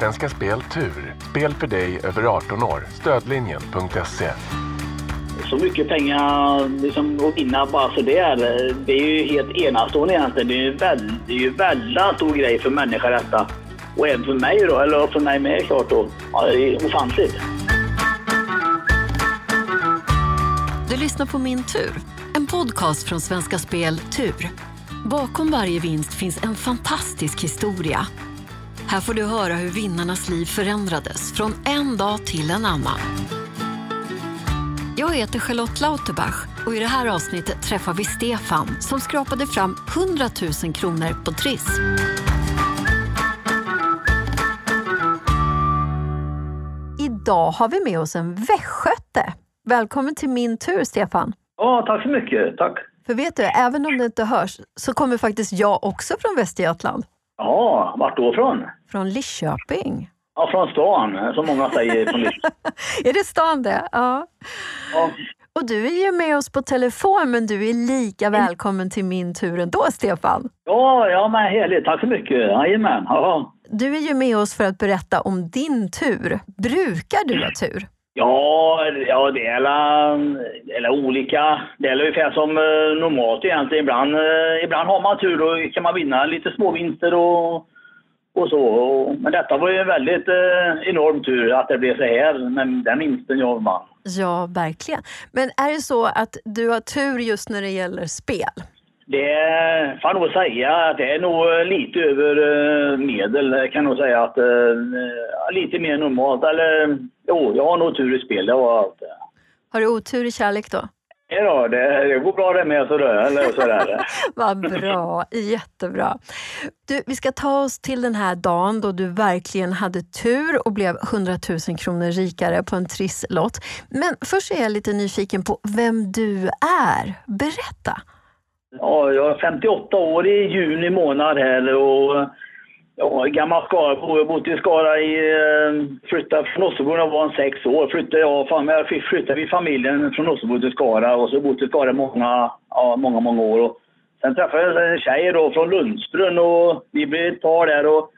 Svenska Spel Tur. Spel för dig över 18 år. Stödlinjen.se. Så mycket pengar liksom, att vinna bara sådär, det är ju helt enastående egentligen. Det är ju väl, det är ju väldigt stor grej för människor detta. Och även för mig då, eller för mig med klart då. Ja, det är ofantligt. Du lyssnar på Min tur, en podcast från Svenska Spel Tur. Bakom varje vinst finns en fantastisk historia. Här får du höra hur vinnarnas liv förändrades från en dag till en annan. Jag heter Charlotte Lauterbach och i det här avsnittet träffar vi Stefan som skrapade fram 100 000 kronor på Triss. Idag har vi med oss en västgöte. Välkommen till min tur, Stefan. Ja, tack så mycket. Tack. För vet du, även om det inte hörs så kommer faktiskt jag också från Västergötland. Ja, vart då från? Från Lidköping. Ja, från stan, som många säger från. Är det stan det? Ja. Ja. Och du är ju med oss på telefon, men du är lika välkommen till min tur ändå, Stefan. Ja, ja men härligt. Tack så mycket. Jajamän. Ja. Du är ju med oss för att berätta om din tur. Brukar du ha tur? Ja, ja det är alla, olika. Det är ungefär som eh, normalt egentligen. Ibland, eh, ibland har man tur och kan man vinna lite småvinster och, och så. Men detta var ju en väldigt eh, enorm tur att det blev så här med den vinsten jag vann. Ja, verkligen. Men är det så att du har tur just när det gäller spel? Det får jag nog säga att det är nog lite över eh, medel. Jag kan nog säga att eh, lite mer normalt. Eller jo, jag har nog tur i spel. Det var allt. Har du otur i kärlek då? Ja, det, det går bra det med sådär. Eller sådär. Vad bra, jättebra. Du, vi ska ta oss till den här dagen då du verkligen hade tur och blev 100 000 kronor rikare på en trisslott. Men först är jag lite nyfiken på vem du är. Berätta! Ja, jag är 58 år i juni månad här och ja, gammal Skaraborg. Jag har bott i Skara i... Eh, flyttade från Nossebro när jag var en sex år. Flyttade jag, fan, jag fick- flyttade vi familjen från Nossebro till Skara och så har jag bott i Skara många, ja, många, många år. Och sen träffade jag en tjej då från Lundsbrunn och vi blev ett par där och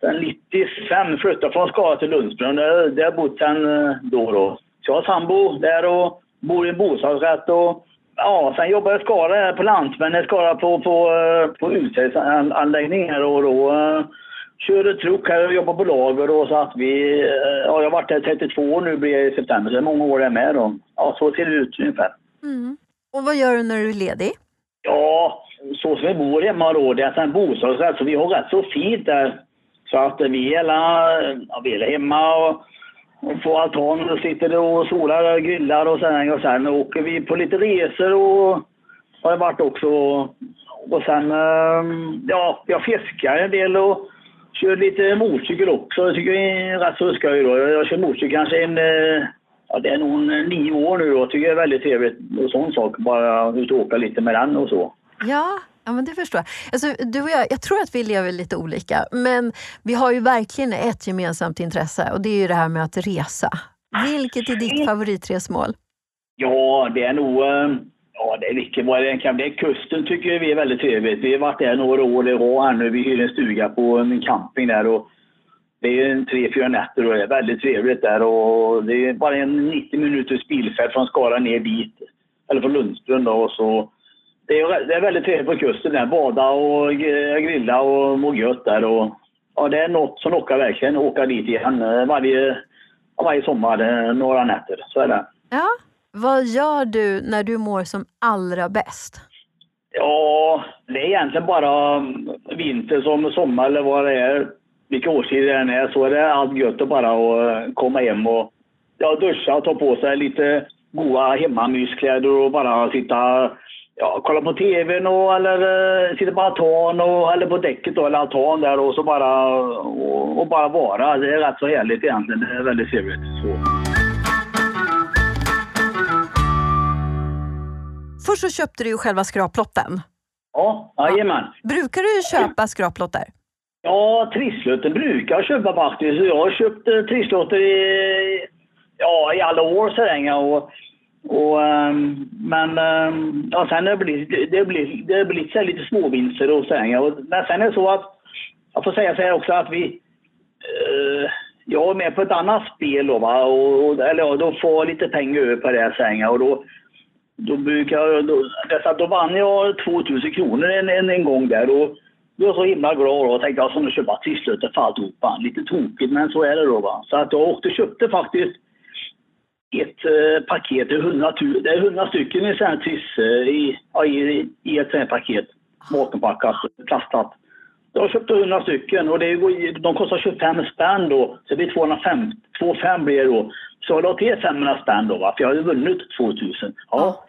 sen 95 flyttade jag från Skara till Lundsbrunn. Där har jag bott sen eh, då då. Så jag har sambo där och bor i en bostadsrätt och Ja, sen jobbar jag i Skara här på Landsmän, i Skara på, på, eh, på utsädesanläggningar och då eh, kör truck här och jobbar på lager och så att vi, eh, ja jag har varit här 32 år nu blir jag i september, så är många år där med då. Ja, så ser det ut ungefär. Mm. Och vad gör du när du är ledig? Ja, så som vi bor hemma då, det är en bostadsrätt så vi har rätt så fint där. Så att vi är alla, ja, vi är hemma och, och på altan och sitter och solar och grillar och sen, och sen åker vi på lite resor och har det varit också. Och sen, ehm, ja, jag fiskar en del och kör lite motorcykel också. Det tycker jag är rätt så skoj då. Jag kör motorcykel kanske en, eh, ja det är nog en nio år nu då. Tycker det är väldigt trevligt och sån sak. Bara ut och åka lite med den och så. Ja, ja men det förstår jag. Alltså, du och jag, jag tror att vi lever lite olika, men vi har ju verkligen ett gemensamt intresse och det är ju det här med att resa. Vilket är ditt favoritresmål? Ja, det är nog... Eh, ja, det är vilken vad det kan Det är Kusten tycker vi är väldigt trevligt. Vi har varit där några år. i rad nu. Vi hyr en stuga på eh, en camping där. Och det är en tre, fyra nätter och det är väldigt trevligt där. Och det är bara en 90 minuters bilfärd från Skara ner dit. Eller från Lundsbrunn då. Och så det, är, det är väldigt trevligt på kusten där. Bada och grilla och må gött där. Och, ja, det är något som lockar verkligen. Åka dit igen eh, varje, varje sommar. eh, Några nätter. Så är det. Ja, vad gör du när du mår som allra bäst? Ja, det är egentligen bara vinter som sommar eller vad det är. Vilka årstider det än är så är det allt gött att bara att komma hem och ja, duscha och ta på sig lite goda hemmamyskläder och bara sitta ja, kolla på tvn och, eller eh, sitta på altan och, eller på däcket då, eller altan där och så bara och, och bara vara. Det är rätt så härligt egentligen. Det är väldigt trevligt. Så. Först så köpte du ju själva skraplotten. Ja, jajamän. Brukar du köpa skraplotter? Ja, trisslotter brukar jag köpa faktiskt. Jag har köpt eh, trisslotter i, ja, i alla år så länge. Och, och, ehm, men ehm, ja, sen har det blivit, det blir, det blir så lite småvinster och så. Och, men sen är det så att, jag får säga så här också att vi, eh, jag var med på ett annat spel då, va? Och, och, eller ja, då får jag lite pengar över på det här och då, då brukar jag, då, dessa, då vann jag 2000 kronor en, en, en gång där och jag var så himla glad och tänkte jag ska köpa trisslotter för alltihopa. Lite tokigt men så är det då va. Så att jag åkte och köpte faktiskt ett eh, paket, det är 100, det är 100 stycken i sån triss eh, i, i, i ett sånt paket. Vakuumpackat, plastat. Jag köpte 100 stycken och det, de kostar 25 spänn då. Så det blir 205, 205 blir det då. Så jag la till 500 spänn då, va? för jag hade vunnit 2000. Ja.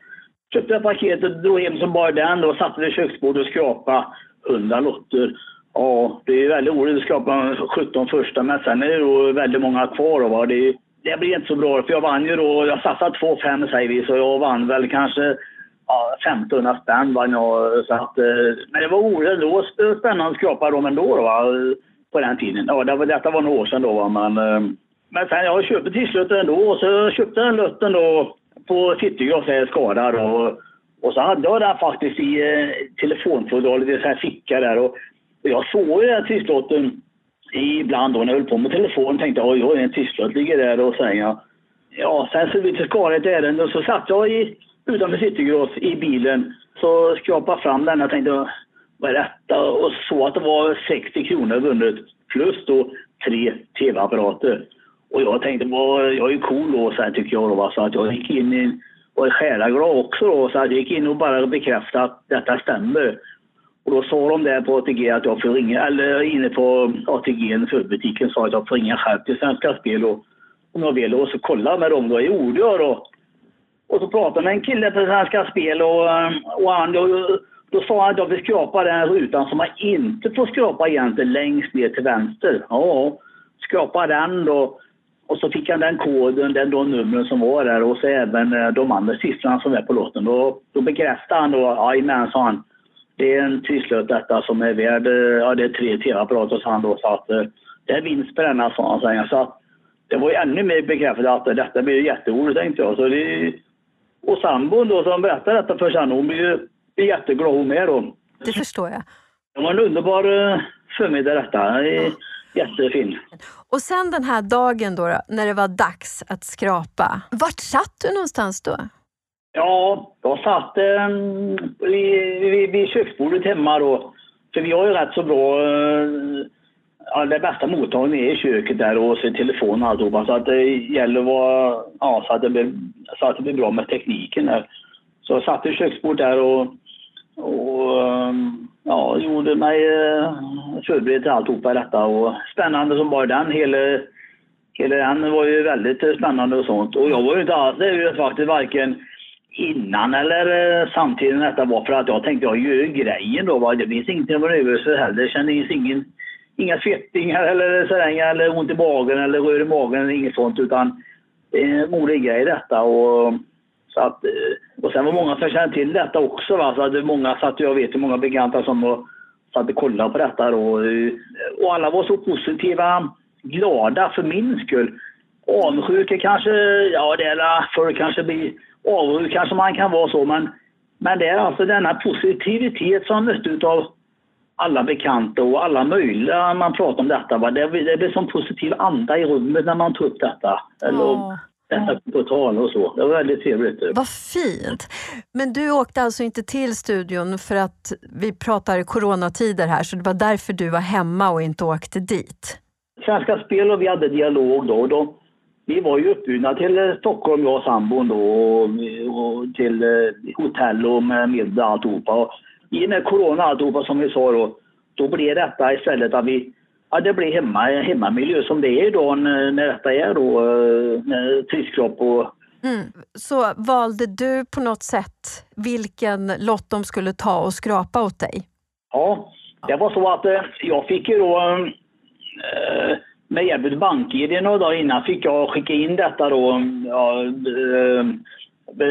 Köpte jag paketet, drog hem som bara den då, satte vid köksbordet och skrapade 100 lotter. Ja, det är väldigt roligt att skrapa 17 första, men sen är det då väldigt många kvar. Då, va? Det, det blir inte så bra, för jag vann ju då, jag satsade 2-5 säger vi, så jag vann väl kanske ja, 1500 spänn vann jag. Så att, eh, men det var roligt ändå, spännande att skrapa dem ändå då, va? på den tiden. Ja, det var, detta var några år sedan då, va? men eh, men sen jag köpte trisslotter ändå och så köpte jag lotten då på Citygross i Skara då. Och så hade jag den faktiskt i eh, telefonfodralet, i en ficka där. Och, och jag såg ju den trisslotten ibland då när jag höll på med telefonen tänkte jag oj, en trisslott ligger där och sen jag, ja, sen så vi till Skara ett ärende och så satt jag i, utanför Citygross i bilen så skrapade fram den och tänkte vad är detta? Och så att det var 60 kronor vunnet plus då tre tv-apparater. Och jag tänkte, jag är ju cool då, så här, tycker jag då, så att jag gick in i, och är själaglad också då, så att jag gick in och bara bekräftade att detta stämmer. Och då sa de där på ATG att jag får ringa, eller inne på ATG, förbutiken, sa att jag får ringa själv till Svenska Spel och, om jag vill och så kolla med dem då. Det gjorde jag då. Och så pratade jag med en kille på Svenska Spel och, och han, då, då sa han att jag vill skrapa den rutan som man inte får skrapa egentligen längst ner till vänster. Ja, skrapa den då. Och så fick han den koden, den då numren som var där och så även eh, de andra siffrorna som är på lotten. Då, då bekräftade han då, jajamän sa han, det är en trisslott detta som är värd, eh, ja det är tre tv-apparater sa han då, så att eh, det är vinst på denna sa han. Så att, det var ju ännu mer bekräftat att detta blir jätteroligt tänkte jag. Så det, och sambon då som berättade detta för sig, hon blir ju jätteglad hon med då. Det förstår jag. Det var en underbar förmiddag detta. Jättefin. Och sen den här dagen då, när det var dags att skrapa. Vart satt du någonstans då? Ja, jag satt eh, vid, vid, vid köksbordet hemma då. För vi har ju rätt så bra... Eh, ja, det bästa mottagningen är i köket där och så telefon och alltihopa. Så att det gäller att vara... Ja, så att det blir, så att det blir bra med tekniken där. Så jag satt vid köksbordet där och... och ehm, ja, gjorde mig eh, förberedd till alltihopa detta och spännande som bara den. Hela, hela den var ju väldigt spännande och sånt. Och jag var ju inte alls, det faktiskt varken innan eller eh, samtidigt när detta var för att jag tänkte jag gör grejen då. Va? Det finns ingenting att vara nervös för heller. Det kändes ingen, inga svettningar eller sådär, eller ont i magen eller rör i magen eller inget sånt utan det är en rolig grej detta. Och, så att, eh, och sen var många som kände till detta också. Va? Så att många satt, jag vet hur många bekanta som satt och kollade på detta. Då. Eh, och alla var så positiva, glada för min skull. Avundsjuka kanske, ja det är folk kanske blir avundsjuk kanske man kan vara så men, men det är alltså denna positivitet som mötte utav alla bekanta och alla möjliga man pratar om detta. Va? Det, det blir som positiv anda i rummet när man tar upp detta. Eller, oh detta på tal och så. Det var väldigt trevligt. Vad fint! Men du åkte alltså inte till studion för att vi pratar coronatider här, så det var därför du var hemma och inte åkte dit? Svenska Spel och vi hade dialog då. då vi var ju uppbjudna till Stockholm, jag och sambon då, och, till eh, hotell och med middag och alltihopa. Och I och med corona och alltihopa som vi sa då, då blev detta istället att vi Ja, det blir hemma, hemmamiljö som det är idag när detta är då, eh, trisskropp och... Mm. Så valde du på något sätt vilken lott de skulle ta och skrapa åt dig? Ja, det var så att eh, jag fick ju då eh, med hjälp av BankID några dagar innan fick jag skicka in detta då, ja, eh,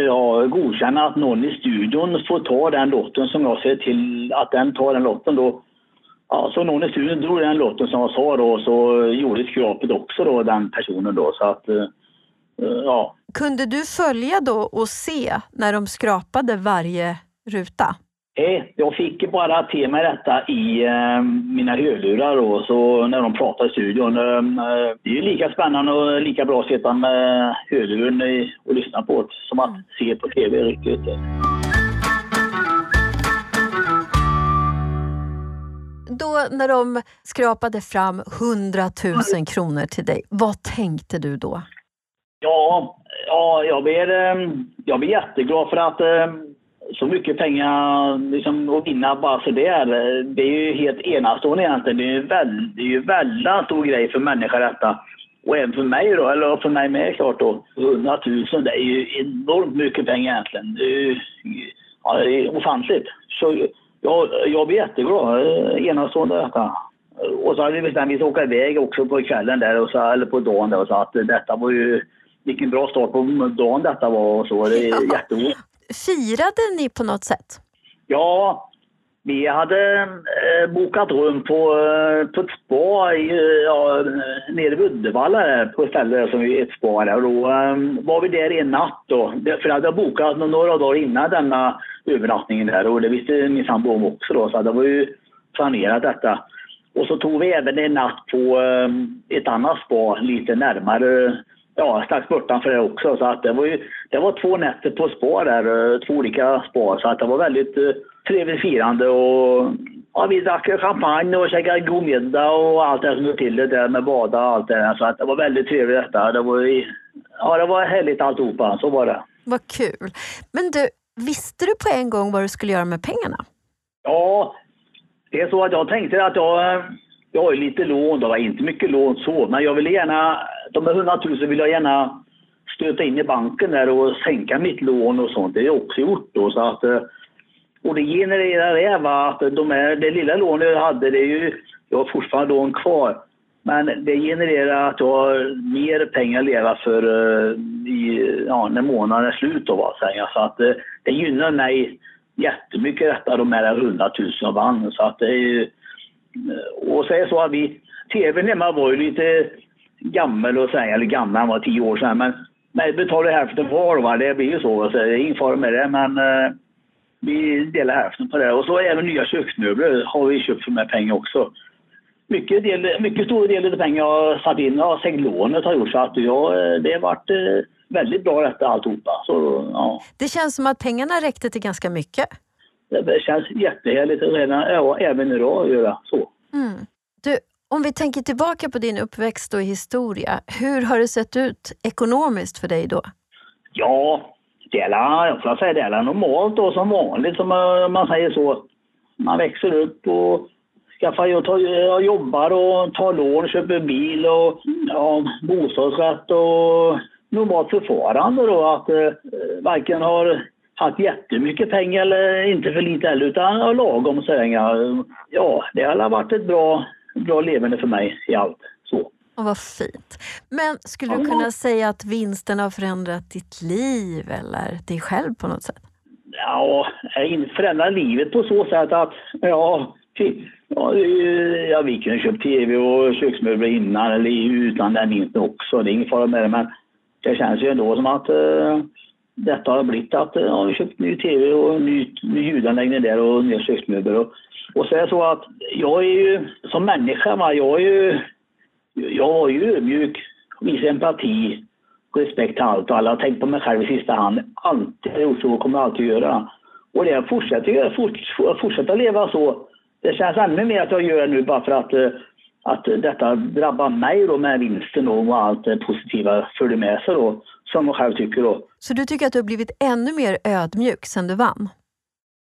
ja, godkänna att någon i studion får ta den lotten som jag ser till att den tar den lotten då Ja, så någon i studion drog den låten som jag sa då, så gjorde skrapet också då, den personen då. Så att, eh, ja. Kunde du följa då och se när de skrapade varje ruta? Nej, jag fick bara till mig detta i eh, mina hörlurar då, så när de pratar i studion. Eh, det är ju lika spännande och lika bra att sitta med hörluren och lyssna på det som att se på TV riktigt. Då när de skrapade fram 100 000 kronor till dig, vad tänkte du då? Ja, ja jag, blir, eh, jag blir jätteglad för att eh, så mycket pengar liksom, att vinna bara så där, det är ju helt enastående egentligen. Det är ju det är ju väldigt stor grej för människor detta. Och även för mig då, eller för mig med klart då. 100 000, det är ju enormt mycket pengar egentligen. Det är ju ja, det är ofantligt. Så jag, jag blir jätteglad. Enastående detta. Och så hade vi bestämt att vi åka iväg också på kvällen där, och så, eller på dagen där och så att detta var ju vilken bra start på dagen detta var och så. Det är ja. jätteroligt. Firade ni på något sätt? Ja, vi hade eh, bokat rum på, eh, på ett spa i, eh, ja, nere vid Uddevalla på ett ställe som är ett spa där. Och då eh, var vi där en natt då. För jag hade bokat några dagar innan denna övernattningen där och det visste min sambo om också då. Så det var ju planerat detta. Och så tog vi även en natt på ehm, ett annat spa lite närmare ja, strax bortanför det också. Så att det, var ju, det var två nätter på spa där, eh, två olika spa. Så att det var väldigt uh, trevligt firande och ja, vi drack champagne och käkade god middag och allt det som hör till det där med bada och allt det där. Så att det var väldigt trevligt detta. Det var, ja, det var härligt alltihopa, så var det. Vad kul. Men du, visste du på en gång vad du skulle göra med pengarna? Ja, det är så att jag tänkte att jag jag har ju lite lån, det var inte mycket lån så, men jag ville gärna, de här 100 000 vill jag gärna stöta in i banken där och sänka mitt lån och sånt. Det har jag också gjort då. Så att, eh, och det genererar det va, att de här, det lilla lånet jag hade, det är ju, jag har fortfarande lån kvar. Men det genererar att jag har mer pengar att leva för uh, i, ja, när månaden är slut. Då, va, säga. Så att, uh, det gynnar mig jättemycket detta, de här 100 000 jag vann. Så att det är och så är det så att vi, tvn hemma var ju lite gammal och säga, eller gammal, han var tio år sedan, men nej, betalar hälften var, va? det blir ju så. så det är ingen fara med det, men uh, vi delar hälften på det. Och så även nya köksmöbler har vi köpt för med pengar också. Mycket, del, mycket stor del av pengar jag har satt in, ja, lånet har gjort så att jag, det har varit uh, väldigt bra detta alltihopa. Så, ja. Det känns som att pengarna räckte till ganska mycket. Det känns jättehärligt redan, ja, även idag att göra så. Mm. Du, om vi tänker tillbaka på din uppväxt och historia, hur har det sett ut ekonomiskt för dig då? Ja, det är, jag får säga, det är normalt då, som vanligt som eh, man säger så. Man växer upp och skaffar, jag, tar, jag jobbar och tar lån, köper bil och ja, bostadsrätt och normalt förfarande då att eh, varken har haft jättemycket pengar eller inte för lite heller, utan lagom sängar. Ja, det har varit ett bra, bra levande för mig i allt. Så. Och vad fint. Men skulle du kunna säga att vinsten har förändrat ditt liv eller dig själv på något sätt? Ja, förändrat livet på så sätt att ja, ja, ja vi kunde köpt tv och köksmöbler innan eller utan den vinsten också. Det är ingen fara med det, men det känns ju ändå som att uh, detta har blivit att eh, ja, vi köpt ny tv och ny, ny ljudanläggning där och nya köksmöbler. Och, och så är det så att jag är ju som människa, va, jag är ju, jag är ju ödmjuk, visar empati, respekt till allt och alla. har tänkt på mig själv i sista hand. Alltid gjort så och kommer alltid göra. Och det fortsätter göra, forts, fortsätta leva så. Det känns ännu mer att jag gör det nu bara för att eh, att detta drabbar mig då med vinsten och allt det positiva följer med sig då, som jag själv tycker då. Så du tycker att du har blivit ännu mer ödmjuk sen du vann?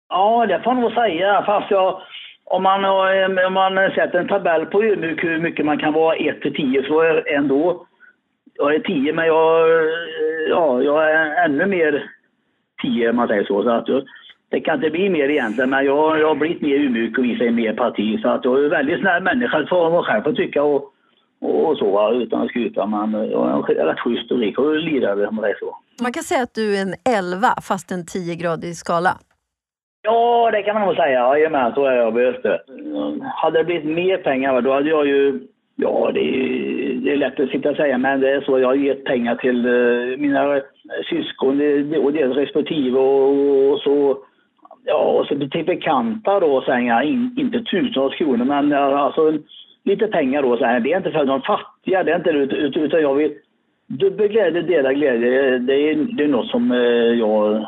Ja, det får jag nog säga. Fast jag, om, man, om man sätter en tabell på ödmjuk hur mycket man kan vara 1 till 10 så är jag ändå, jag är 10 men jag, ja, jag är ännu mer 10 om man säger så. så att jag, det kan inte bli mer egentligen, men jag, jag har blivit mer ödmjuk och visar mer parti. Så att jag är en väldigt snäll människa, får man själv tycka. Och, och så, utan att skryta. Men jag är rätt schysst och rik och lirare om det är så. Man kan säga att du är en 11 fast en 10-gradig skala. Ja, det kan man nog säga. Jajamän, så är jag. Behövt Hade det blivit mer pengar, då hade jag ju... Ja, det är, det är lätt att sitta och säga, men det är så. Jag har gett pengar till uh, mina syskon och deras respektive och, och så Ja, och så till bekanta då säger jag, in, inte tusentals kronor, men alltså lite pengar då. Så här. Det är inte för de fattiga, det är inte ut, utan jag vill dubbel glädje, dela glädje. Det är, det är något som eh, jag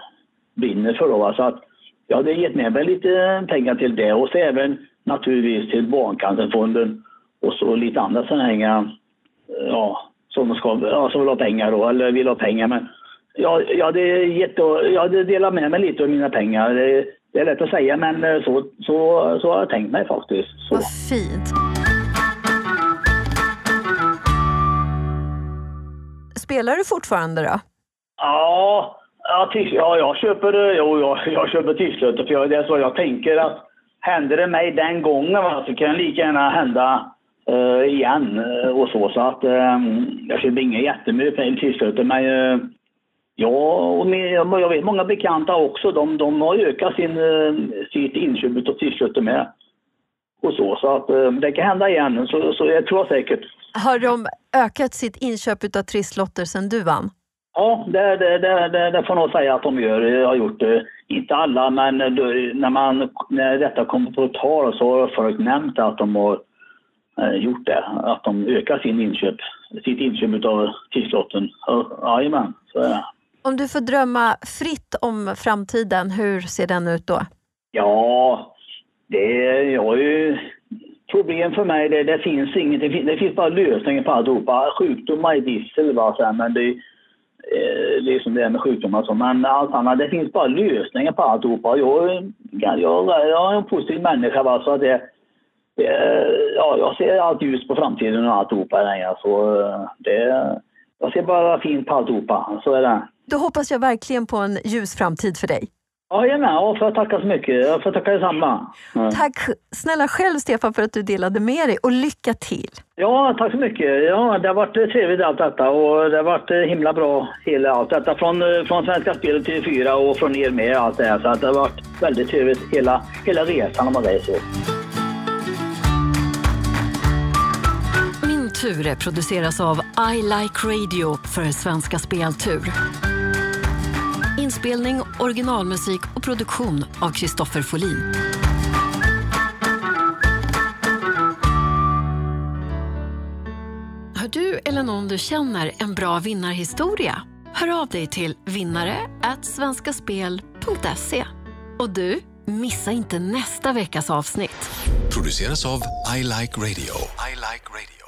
brinner för. Då, så att jag hade gett med mig lite pengar till det och så även naturligtvis till Barncancerfonden och så lite andra sådana här, eh, ja, som, ska, ja, som vill ha pengar då, eller vill ha pengar. Men jag, jag, hade gett, jag hade delat med mig lite av mina pengar. Det, det är lätt att säga, men eh, så, så, så har jag tänkt mig faktiskt. Så. Vad fint. Spelar du fortfarande då? Ja, Ja, ja jag köper, eh, jo, jag, jag köper trisslotter för jag, det är så jag tänker att händer det mig den gången va, så kan det lika gärna hända uh, igen uh, och så. Så att um, jag köper inga jättemycket trisslotter men uh, ja, och med, jag vet många bekanta också, de, de har ökat sin, sitt inköp av trisslotter med. Och så, så att det kan hända igen, så, så jag tror säkert. Har de ökat sitt inköp av trisslotter sen du vann? Ja, det, det, det, det, får nog säga att de gör. Jag har gjort det. Inte alla, men när, man, när detta kommer på tal så har folk nämnt att de har eh, gjort det. Att de ökar sin inköp, sitt inköp av trisslotten. Jajamän, så är det. Om du får drömma fritt om framtiden, hur ser den ut då? Ja, det är ju problem för mig. Det, det finns inget. Det finns, det finns bara lösningar på alltihopa. Sjukdomar är gissel, men det eh, som det är med sjukdomar och så. Men allt annat, det finns bara lösningar på alltihopa. Jag, jag, jag, jag är en positiv människa va, så det, det, ja, jag ser allt ljus på framtiden och alltihopa. Så eh, det, jag ser bara fint på alltihopa, så är det. Då hoppas jag verkligen på en ljus framtid för dig. Ja, får jag tacka så mycket. Jag får tacka detsamma. Ja. Tack snälla själv Stefan för att du delade med dig och lycka till! Ja, tack så mycket. Ja, det har varit trevligt allt detta och det har varit himla bra hela allt detta. Från, från Svenska Spel till fyra och från er med allt det här. Så det har varit väldigt trevligt hela, hela resan om man säger så. Min tur produceras av I Like Radio för Svenska Speltur. Inspelning, originalmusik och produktion av Kristoffer Folin. Har du eller någon du känner en bra vinnarhistoria? Hör av dig till vinnare svenskaspel.se. Och du, missa inte nästa veckas avsnitt. Produceras av I Like Radio. I like radio.